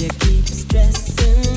Me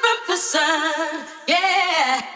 from the sun, yeah.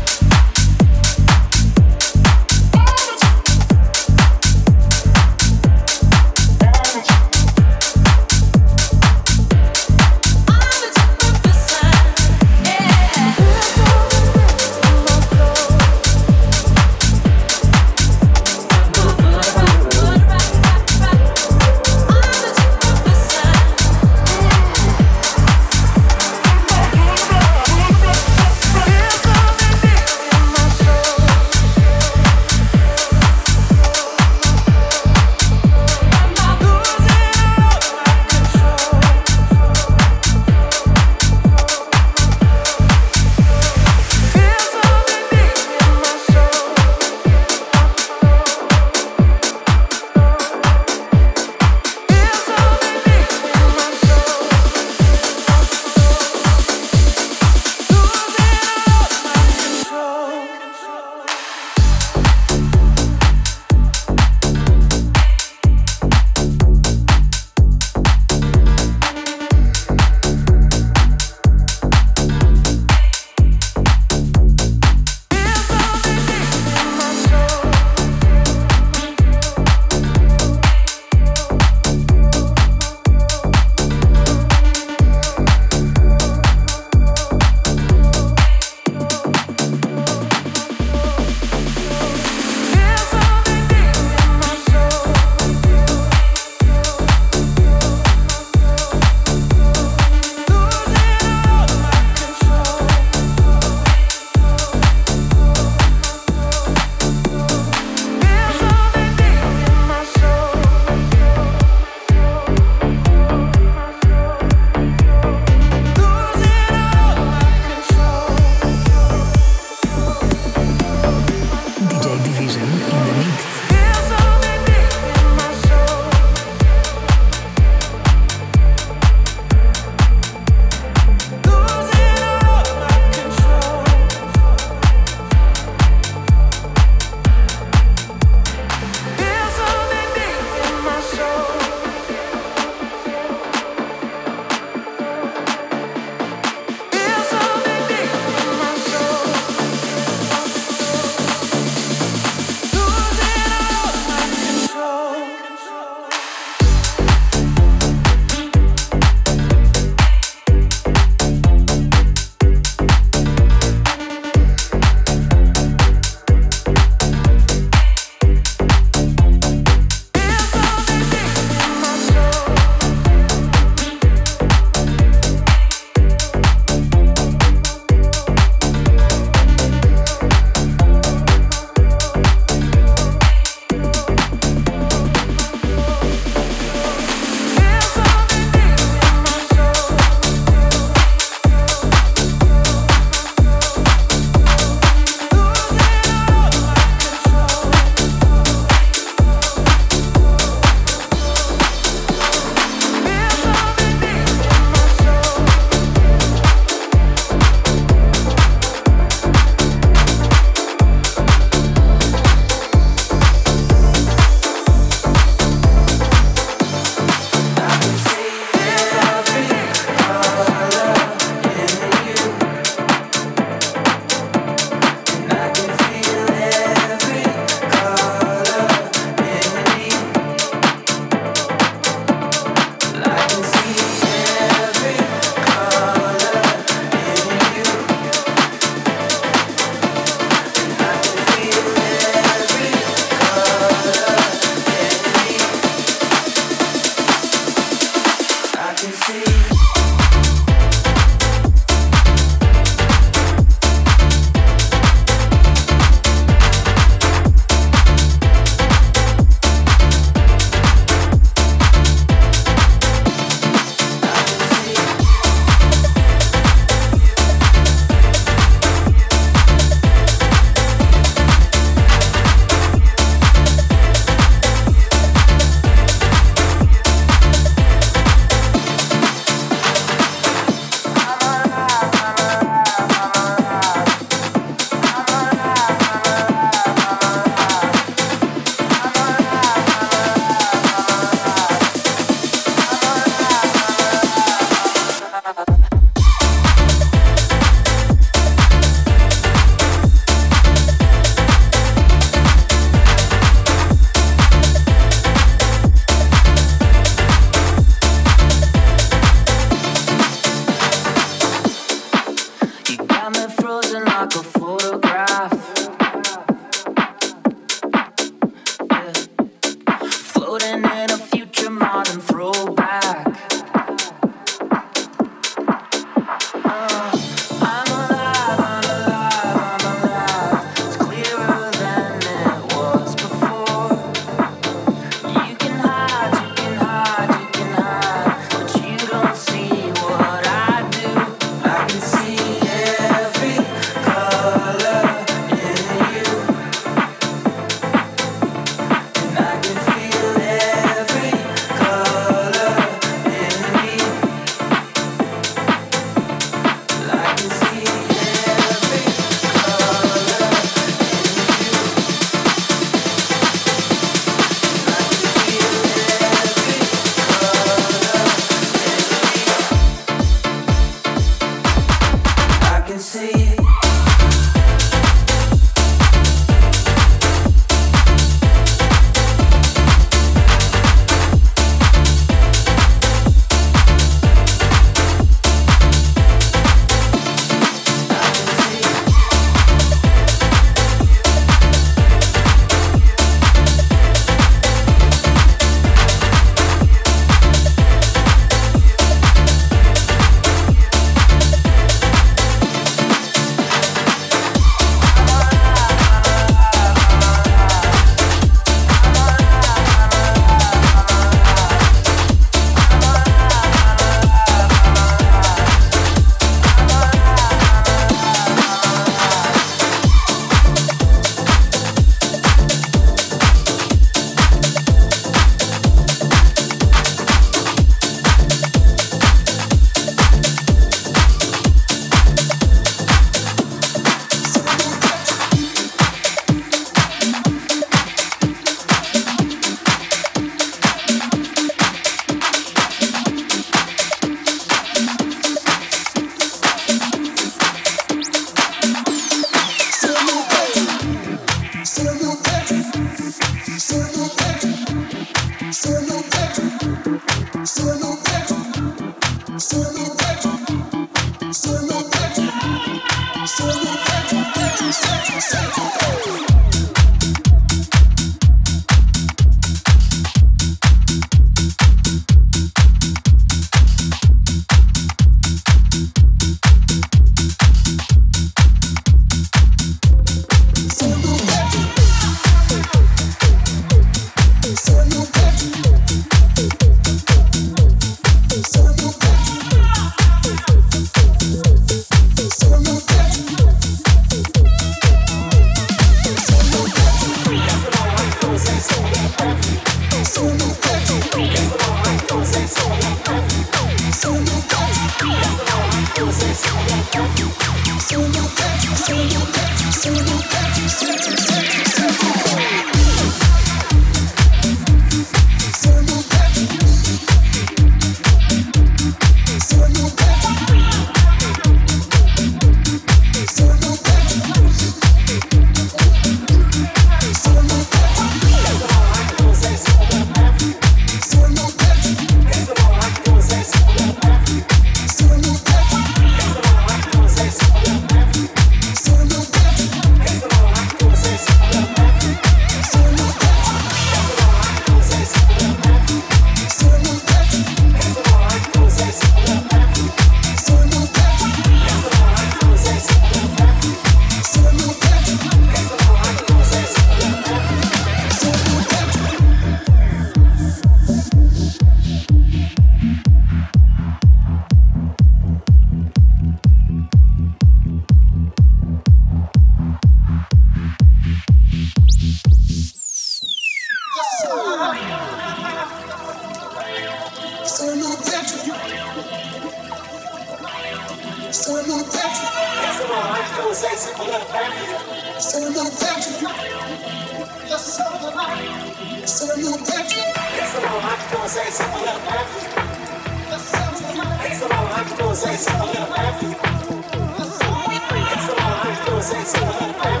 Thank